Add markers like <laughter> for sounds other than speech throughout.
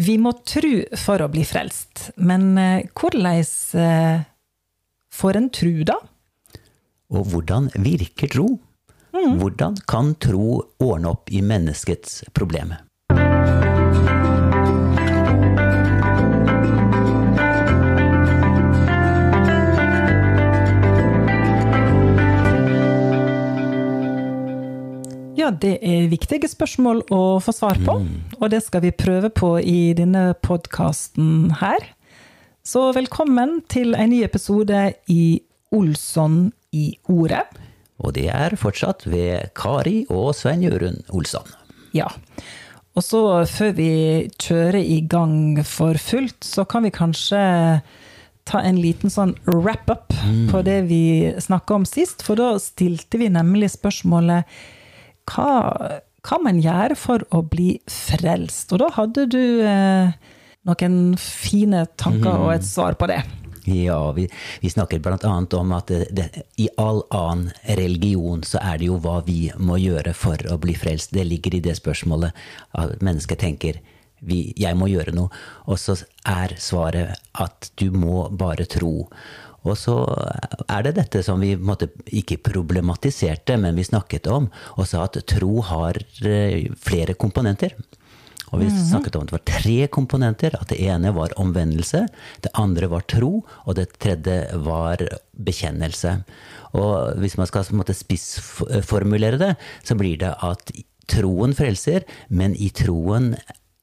Vi må tru for å bli frelst, men eh, hvordan eh, får en tru, da? Og hvordan virker tro? Hvordan kan tro ordne opp i menneskets problem? Det er viktige spørsmål å få svar på, og det skal vi prøve på i denne podkasten her. Så velkommen til en ny episode i Olsson i ordet. Og det er fortsatt ved Kari og Svein Jørund Olsson. Ja. Og så før vi kjører i gang for fullt, så kan vi kanskje ta en liten sånn wrap-up på det vi snakka om sist. For da stilte vi nemlig spørsmålet hva kan man gjøre for å bli frelst? Og da hadde du eh, noen fine tanker og et svar på det. Ja, vi, vi snakker annet om at det, i all annen religion så er det jo hva vi må gjøre for å bli frelst. Det ligger i det spørsmålet at mennesket tenker vi, jeg må gjøre noe, og så er svaret at du må bare tro. Og så er det dette som vi måtte, ikke problematiserte, men vi snakket om, og sa at tro har eh, flere komponenter. Og vi snakket om at det var tre komponenter. At det ene var omvendelse, det andre var tro, og det tredje var bekjennelse. Og hvis man skal måte spissformulere det, så blir det at troen frelser, men i troen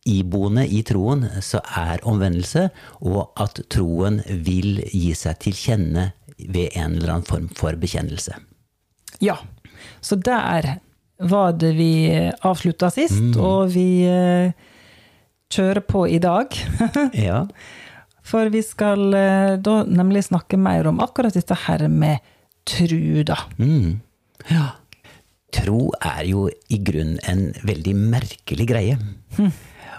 Iboende i troen så er omvendelse, og at troen vil gi seg til kjenne ved en eller annen form for bekjennelse. Ja. Så der var det vi avslutta sist, og vi eh, kjører på i dag. <laughs> Ja. For vi skal eh, da nemlig snakke mer om akkurat dette her med tru, da. Mm. ja. Tro er jo i grunnen en veldig merkelig greie.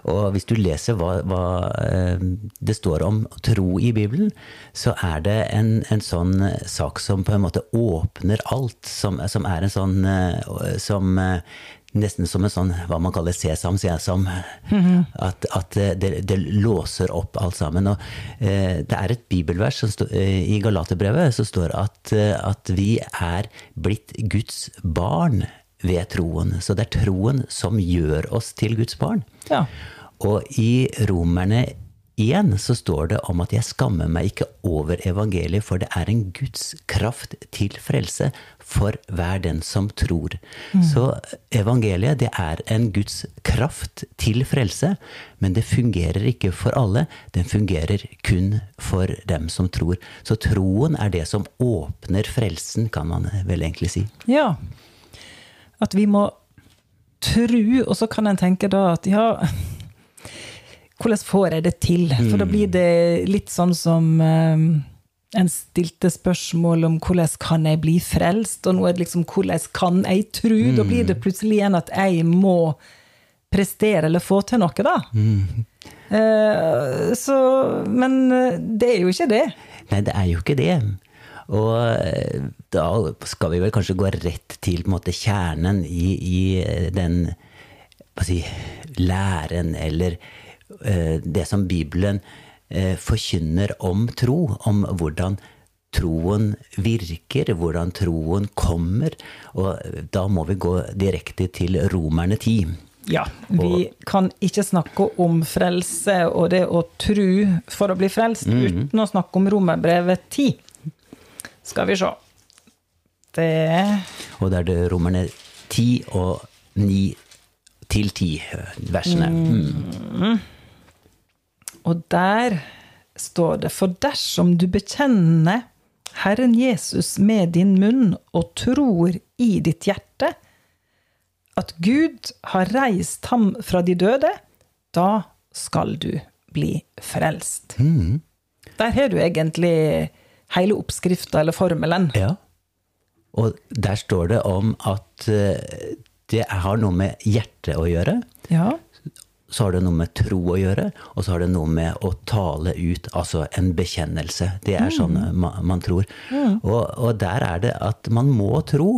Og hvis du leser hva, hva eh, det står om tro i Bibelen, så er det en, en sånn sak som på en måte åpner alt. Som, som er en sånn eh, som eh, Nesten som en sånn hva man kaller sesam, sesam. At, at det, det låser opp alt sammen. Og det er et bibelvers eh, i Galaterbrevet som står at, at vi er blitt Guds barn ved troen. Så det er troen som gjør oss til Guds barn. Ja. Og i Romerne 1 så står det om at jeg skammer meg ikke over evangeliet, for det er en Guds kraft til frelse for hver den som tror. Så evangeliet det er en Guds kraft til frelse, men det fungerer ikke for alle. Den fungerer kun for dem som tror. Så troen er det som åpner frelsen, kan man vel egentlig si. ja. At vi må tru, og så kan en tenke da at ja Hvordan får jeg det til? For da blir det litt sånn som eh, en stilte spørsmål om hvordan kan jeg bli frelst, og nå er det liksom hvordan kan jeg tru? Da blir det plutselig igjen at jeg må prestere eller få til noe, da. Eh, så Men eh, det er jo ikke det. Nei, det er jo ikke det. Og eh, da skal vi vel kanskje gå rett til måte, kjernen i, i eh, den si, læren, eller uh, det som Bibelen uh, forkynner om tro. Om hvordan troen virker, hvordan troen kommer. Og da må vi gå direkte til Romerne 10. Ja, vi kan ikke snakke om frelse og det å tru for å bli frelst uten å snakke om Romerbrevet 10. Skal vi se. Det Og der er det Romerne 10 og ni til 10 versene. Mm. Og der står det For dersom du bekjenner Herren Jesus med din munn og tror i ditt hjerte at Gud har reist ham fra de døde, da skal du bli frelst. Der har du egentlig hele oppskrifta eller formelen. Ja. Og der står det om at eh, det har noe med hjertet å gjøre. Ja. Så har det noe med tro å gjøre, og så har det noe med å tale ut, altså en bekjennelse. Det er sånn man, man tror. Og, og der er det at man må tro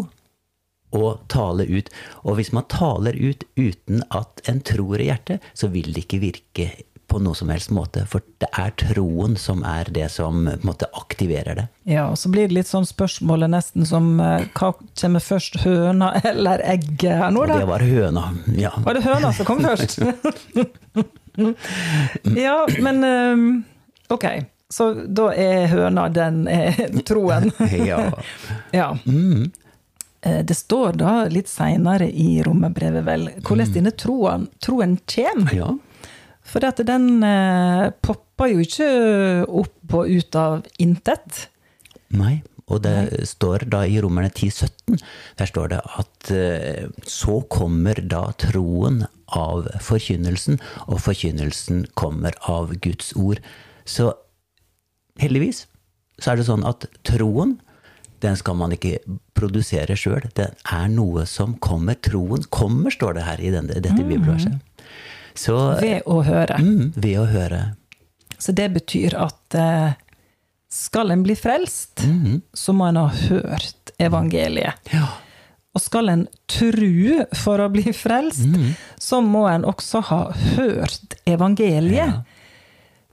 og tale ut. Og hvis man taler ut uten at en tror i hjertet, så vil det ikke virke på noe som helst måte. For det er troen som er det som måte aktiverer det. Ja, og så blir det litt sånn spørsmålet nesten som eh, hva kommer først, høna eller egget her nå, Og det var høna. Ja. Var det høna som kom først? <laughs> ja, men eh, ok. Så da er høna den er troen. <laughs> ja. ja. Mm. Eh, Det står da litt seinere i romerbrevet, vel, hvordan denne troen, troen kommer. ja. For at den eh, popper jo ikke opp og ut av intet. Nei. Og det står da i Romerne 10,17, der står det at eh, så kommer da troen av forkynnelsen, og forkynnelsen kommer av Guds ord. Så heldigvis så er det sånn at troen, den skal man ikke produsere sjøl. Den er noe som kommer. Troen kommer, står det her i denne, dette bibelverset. Så Ved å høre. mm, ved å høre. Så det betyr at eh, skal en bli frelst, så må en ha hørt evangeliet. Ja. Og skal en tru for å bli frelst, så må en også ha hørt evangeliet.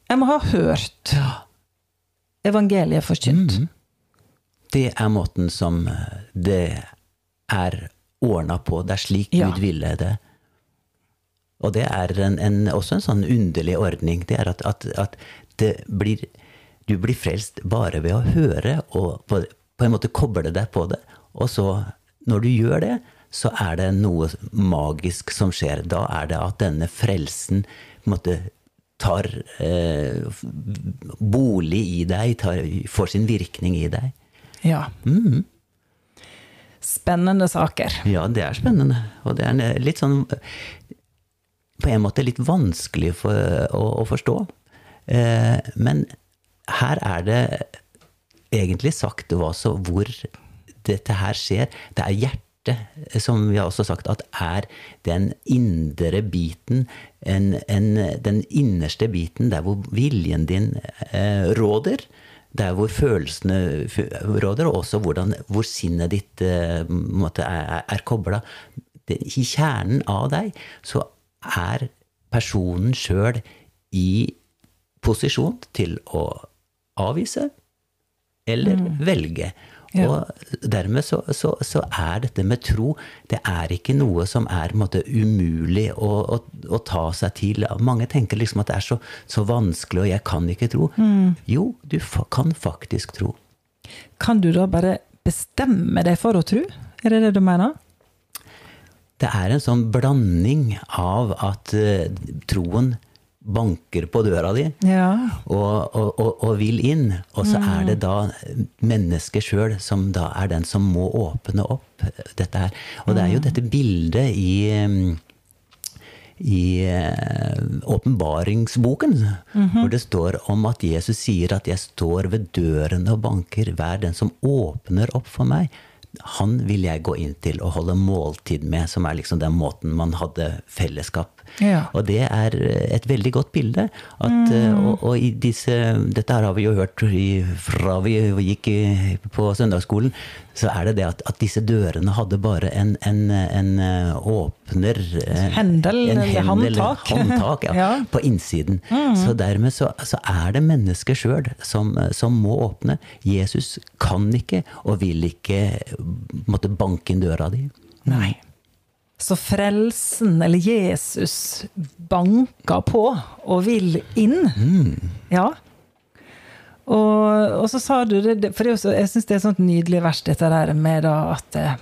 En må ha hørt evangeliet forkynt. Det er måten som eh, det er ordna på. Det er slik Ja. Gud ville det. Og det er en, en, også en sånn underlig ordning. Det er at, at, at det blir, du blir frelst bare ved å høre og på, på en måte koble deg på det. Og så, når du gjør det, så er det noe magisk som skjer. Da er det at denne frelsen på en måte tar eh, bolig i deg, tar, får sin virkning i deg. Ja. Spennende saker. Ja, det er spennende. Og det er litt sånn På en måte litt vanskelig for, å, å forstå. Eh, men her er det egentlig sagt så hvor dette her skjer. Det er hjertet, som vi har også sagt, at er den indre biten, en, en, den innerste biten, der hvor viljen din eh, råder. Der hvor følelsene råder, og også hvordan, hvor sinnet ditt eh, måte er, er kobla. I kjernen av deg så er personen sjøl i posisjon til å avvise eller velge. Ja. Og dermed så, så, så er dette med tro Det er ikke noe som er måte, umulig å, å, å ta seg til. Mange tenker liksom at det er så, så vanskelig, og jeg kan ikke tro. Jo, du fa kan faktisk tro. Kan du da bare bestemme deg for å tro? Er det det du mener? Det er en sånn blanding av at eh, troen banker på døra di. Ja. og, og, og, og vil inn. Og så er det da mennesket sjøl som da er den som må åpne opp dette her. Og det er jo dette bildet i i mm åpenbaringsboken, hvor det står om at Jesus sier at 'jeg står ved døren og banker'. Hver den som åpner opp for meg, han vil jeg gå inn til og holde måltid med, som er liksom den måten man hadde fellesskap. Ja. Og det er et veldig godt bilde. At, og, og i disse, dette her har vi jo hørt i, fra vi gikk i, på søndagsskolen, så er det det at, at disse dørene hadde bare en, en, en åpner eh, Hendel, en hendel, håndtak. håndtak ja, <laughs> Ja. på innsiden. Så dermed så, så er det mennesket sjøl som, som må åpne. Jesus kan ikke og vil ikke måtte banke inn døra di. Nei. Så frelsen, eller Jesus, banker på og vil inn. Ja. Og, og så sa du det, for det også, jeg syns det er et sånt nydelig vers, dette der med at eh,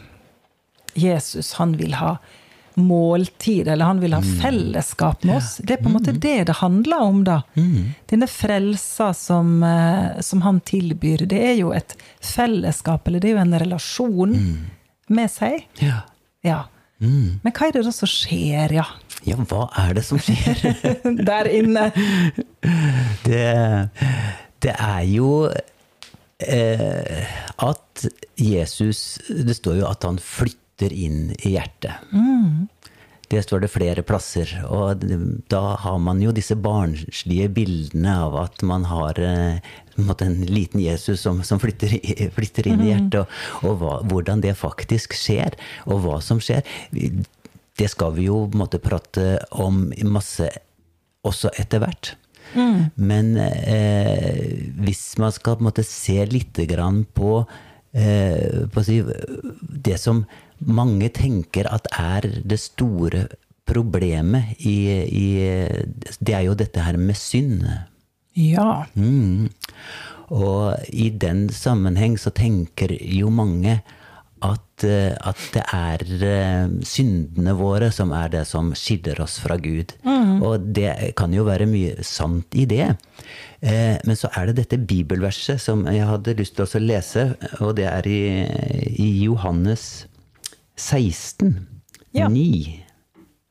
Jesus, han vil ha måltid, eller han vil ha fellesskap med oss. Det er på en måte det det handler om, da. Denne frelsa som, eh, som han tilbyr, det er jo et fellesskap, eller det er jo en relasjon med seg. Ja. Ja. Men hva er det da som skjer, ja? ja, hva er det som skjer? <laughs> Der inne. Det, det er jo eh, at Jesus Det står jo at han flytter inn i hjertet. Det står det flere plasser. Og da har man jo disse barnslige bildene av at man har eh, en, en liten Jesus som, som flytter, flytter inn i hjertet, og, og hva, hvordan det faktisk skjer, og hva som skjer. Det skal vi jo på en måte prate om masse også etter hvert. Men eh, hvis man skal på en måte se litt grann på, eh, på si, det som mange tenker at er det store problemet i, i Det er jo dette her med synd. Ja. Mm. Og i den sammenheng så tenker jo mange at, eh, at det er eh, syndene våre som er det som skiller oss fra Gud. Og det kan jo være mye sant i det. Eh, Men så er det dette bibelverset som jeg hadde lyst til å lese, og det er i, i Johannes 16, Ja. 9.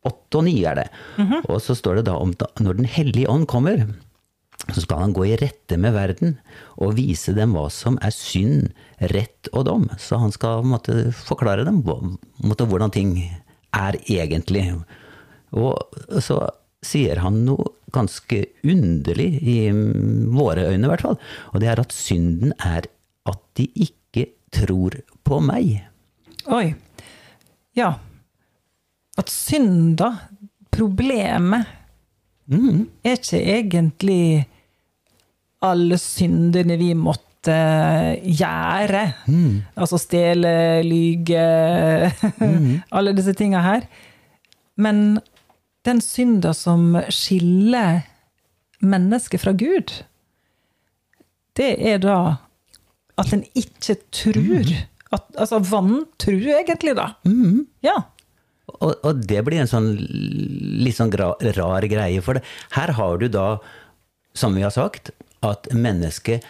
8 og 9 er det. Og så står det da om når Den hellige ånd kommer, så skal han gå i rette med verden og vise dem hva som er synd, rett og dom. Så han skal måte, forklare dem måte, hvordan ting er egentlig. Og så sier han noe ganske underlig, i våre øyne i hvert fall. Og det er at synden er at de ikke tror på meg. Oi. Ja. At synda, problemet, er ikke egentlig alle syndene vi måtte gjøre. Altså stjele, lyge, <laughs> alle disse tinga her. Men den synda som skiller mennesket fra Gud, det er da at en ikke tror. At, altså vantro, egentlig, da. Ja. Og, og det blir en sånn litt sånn rar greie, for det. her har du da, som vi har sagt, at mennesket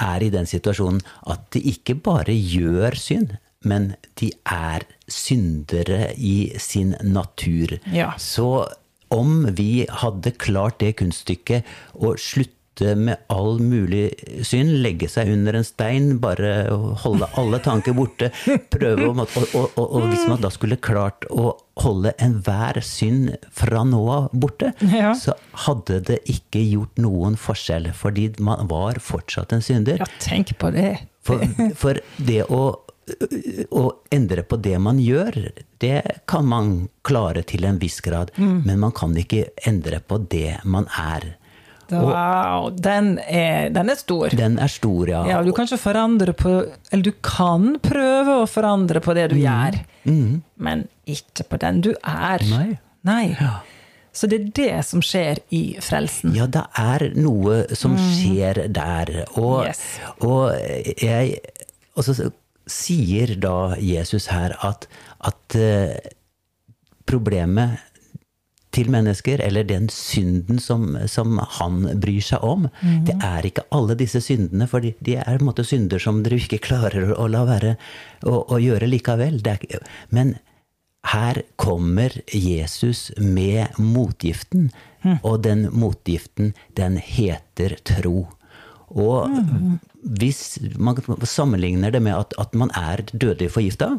er i den situasjonen at de ikke bare gjør synd, men de er syndere i sin natur. Ja. Så om vi hadde klart det kunststykket å slutte med all mulig synd, legge seg under en stein, bare holde alle tanker borte, prøve å og, og, og, hvis man da skulle klart å holde enhver synd fra nå av borte, Ja. så hadde det ikke gjort noen forskjell, fordi man var fortsatt en synder. ja, tenk på det. For, for det å, å endre på det man gjør, det kan man klare til en viss grad. Men man kan ikke endre på det man er. Wow, den er, den er stor. Den er stor, ja. Ja, du kan ikke forandre på Eller du kan prøve å forandre på det du gjør, men ikke på den du er. Nei. Nei. Så det er det som skjer i frelsen. Ja, det er noe som skjer der. Og, Yes. og jeg Og så sier da Jesus her at, at eh, problemet til mennesker, eller den synden som, som han bryr seg om, det er ikke alle disse syndene, for de, de er på en måte synder som dere ikke klarer å la være å, å gjøre likevel. Det er, men her kommer Jesus med motgiften, og den motgiften, den heter tro. Og hvis man sammenligner det med at, at man er dødelig forgifta,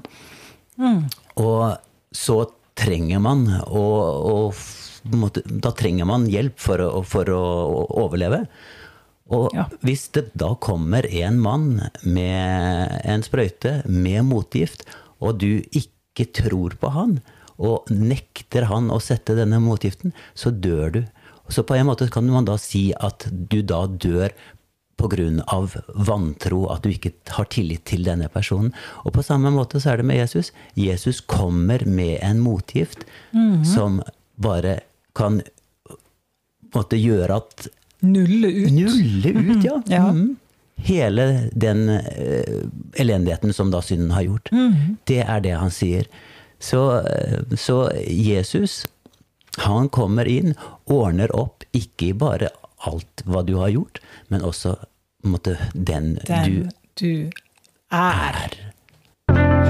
og så trenger man å, å måte, Da trenger man hjelp for å, for å overleve. Og Ja. hvis det da kommer en mann med en sprøyte med motgift, og du ikke tror på han, og nekter han å sette denne motgiften, så dør du. Så på en måte kan man da si at du da dør pga. vantro, at du ikke har tillit til denne personen. Og på samme måte så er det med Jesus. Jesus kommer med en motgift som bare kan måtte gjøre at Nulle ut. Nulle ut, ja. Ja. Mhm. Hele den uh, elendigheten som da synden har gjort. Det er det han sier. Så, eh, så Jesus, han kommer inn, ordner opp ikke bare alt hva du har gjort, men også måtte, den, Den du du er. er.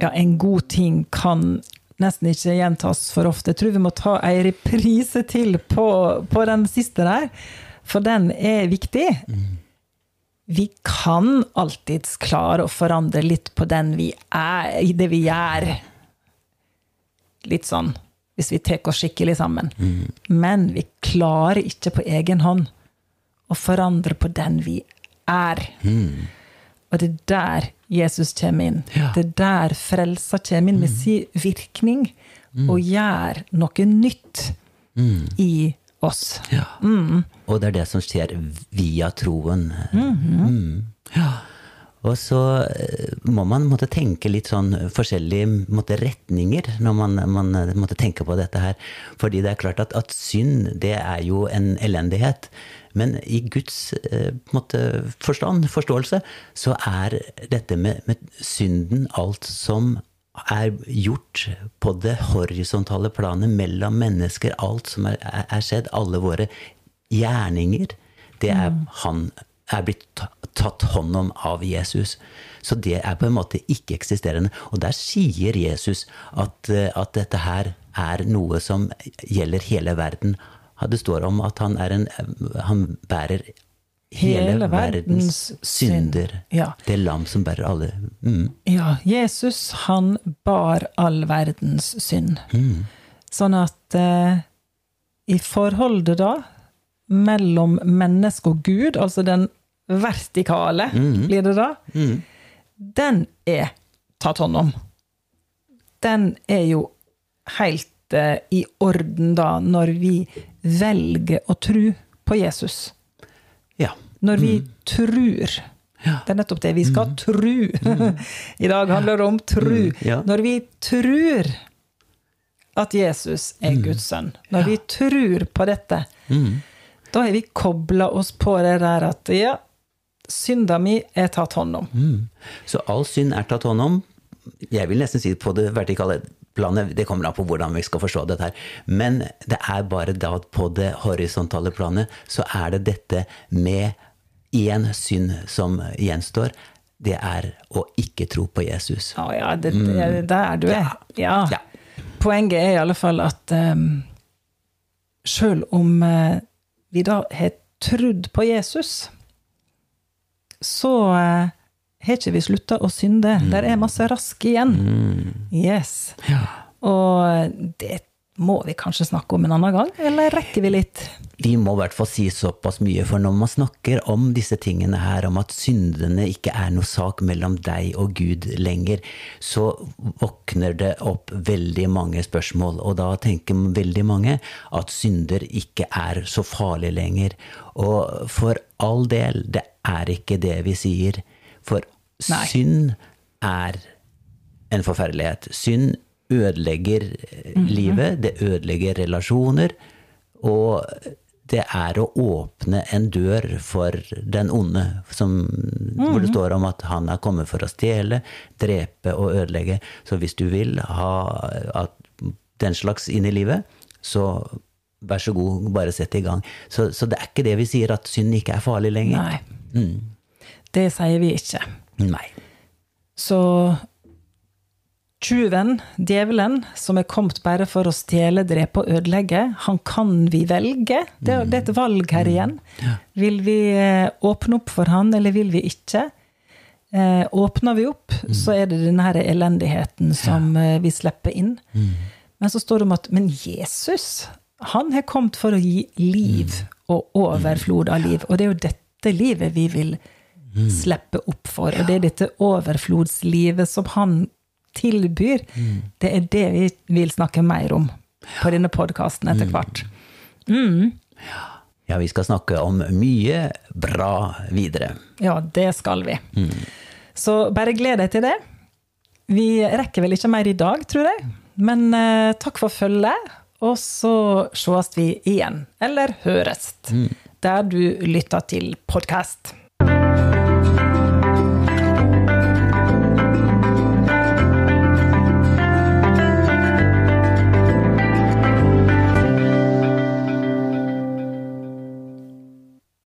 Ja, en god ting kan nesten ikke gjentas for ofte. Jeg tror vi må ta ei reprise til på, på den siste der, for den er viktig. Vi kan alltids klare å forandre litt på den vi er, i det vi gjør. Litt sånn, hvis vi tar oss skikkelig sammen. Men vi klarer ikke på egen hånd å forandre på den vi er. Og det er der Jesus kommer inn. Ja. Det er der frelsa kommer inn med sin virkning og gjør noe nytt i oss. Ja. Og det er det som skjer via troen. Mm. Ja. Og så eh, må man måtte tenke litt sånn forskjellige måtte, retninger når man, man eh, måtte tenke på dette her. Fordi det er klart at, at synd, det er jo en elendighet. Men i Guds eh, måtte, forstand, forståelse, så er dette med, med synden alt som er gjort på det horisontale planet mellom mennesker. Alt som er, er, er skjedd, alle våre gjerninger, det er han er blitt tatt hånd om av Jesus. Så det er på en måte ikke-eksisterende. Og der sier Jesus at, eh, at dette her er noe som gjelder hele verden. Det står om at han, er en, han bærer hele, Hele verdens, verdens synder. synd. Ja. Det lam som bærer alle. Mm. Ja, Jesus, han bar all verdens synd. Sånn at eh, i forholdet da, mellom menneske og Gud, altså den vertikale, blir det da, den er tatt hånd om. Den er jo helt uh, i orden da, når vi velger å tro på Jesus. Ja. Når vi tror. Det er nettopp det. Vi skal tro. <laughs> I dag handler det om tro. ja. Når vi tror at Jesus er Guds sønn, når vi tror på dette, da har vi kobla oss på det der at ja, synda mi er tatt hånd om. Så all synd er tatt hånd om. Jeg vil nesten si på det vertikale planet, det kommer an på hvordan vi skal forstå dette her. Men det er bare da på det horisontale planet, så er det dette med én synd som gjenstår. Det er å ikke tro på Jesus. Å ja, det, det er der du er. Ja. Ja. Poenget er i alle fall at um, sjøl om eh, vi da har trodd på Jesus, så eh, har ikke vi slutta å synde. Der er masse rask igjen. Yes. Og det må vi kanskje snakke om en annen gang, eller rekker vi litt? Vi må i hvert fall si såpass mye, for når man snakker om disse tingene her, om at syndene ikke er noe sak mellom deg og Gud lenger, så våkner det opp veldig mange spørsmål. Og da tenker veldig mange at synder ikke er så farlig lenger. Og for all del, det er ikke det vi sier. For Nei. synd er en forferdelighet. Synd ødelegger eh, livet, det ødelegger relasjoner, og det er å åpne en dør for den onde, som, hvor det står om at han er kommet for å stjele, drepe og ødelegge. Så hvis du vil ha den slags inn i livet, så vær så god, bare sett i gang. Så, så det er ikke det vi sier, at synd ikke er farlig lenger. Nei. Det sier vi ikke. Nei. Så tjuven, djevelen, som er kommet bare for å stjele, drepe og ødelegge, han kan vi velge. Det er, det er et valg her igjen. Vil vi eh, åpne opp for han, eller vil vi ikke? Eh, åpner vi opp, så er det denne her elendigheten som eh, vi slipper inn. Men så står det om at men Jesus, han har kommet for å gi liv og overflod av liv. Og det er jo dette livet vi vil slippe opp for. Og det er dette overflodslivet som han tilbyr. Det er det vi vil snakke mer om på denne podkasten etter hvert. Ja, vi skal snakke om mye bra videre. Ja, det skal vi. Så bare gled deg til det. Vi rekker vel ikke mer i dag, tror jeg. Men eh, takk for følget, og så sees vi igjen. Eller høres. Der du lytter til podkast.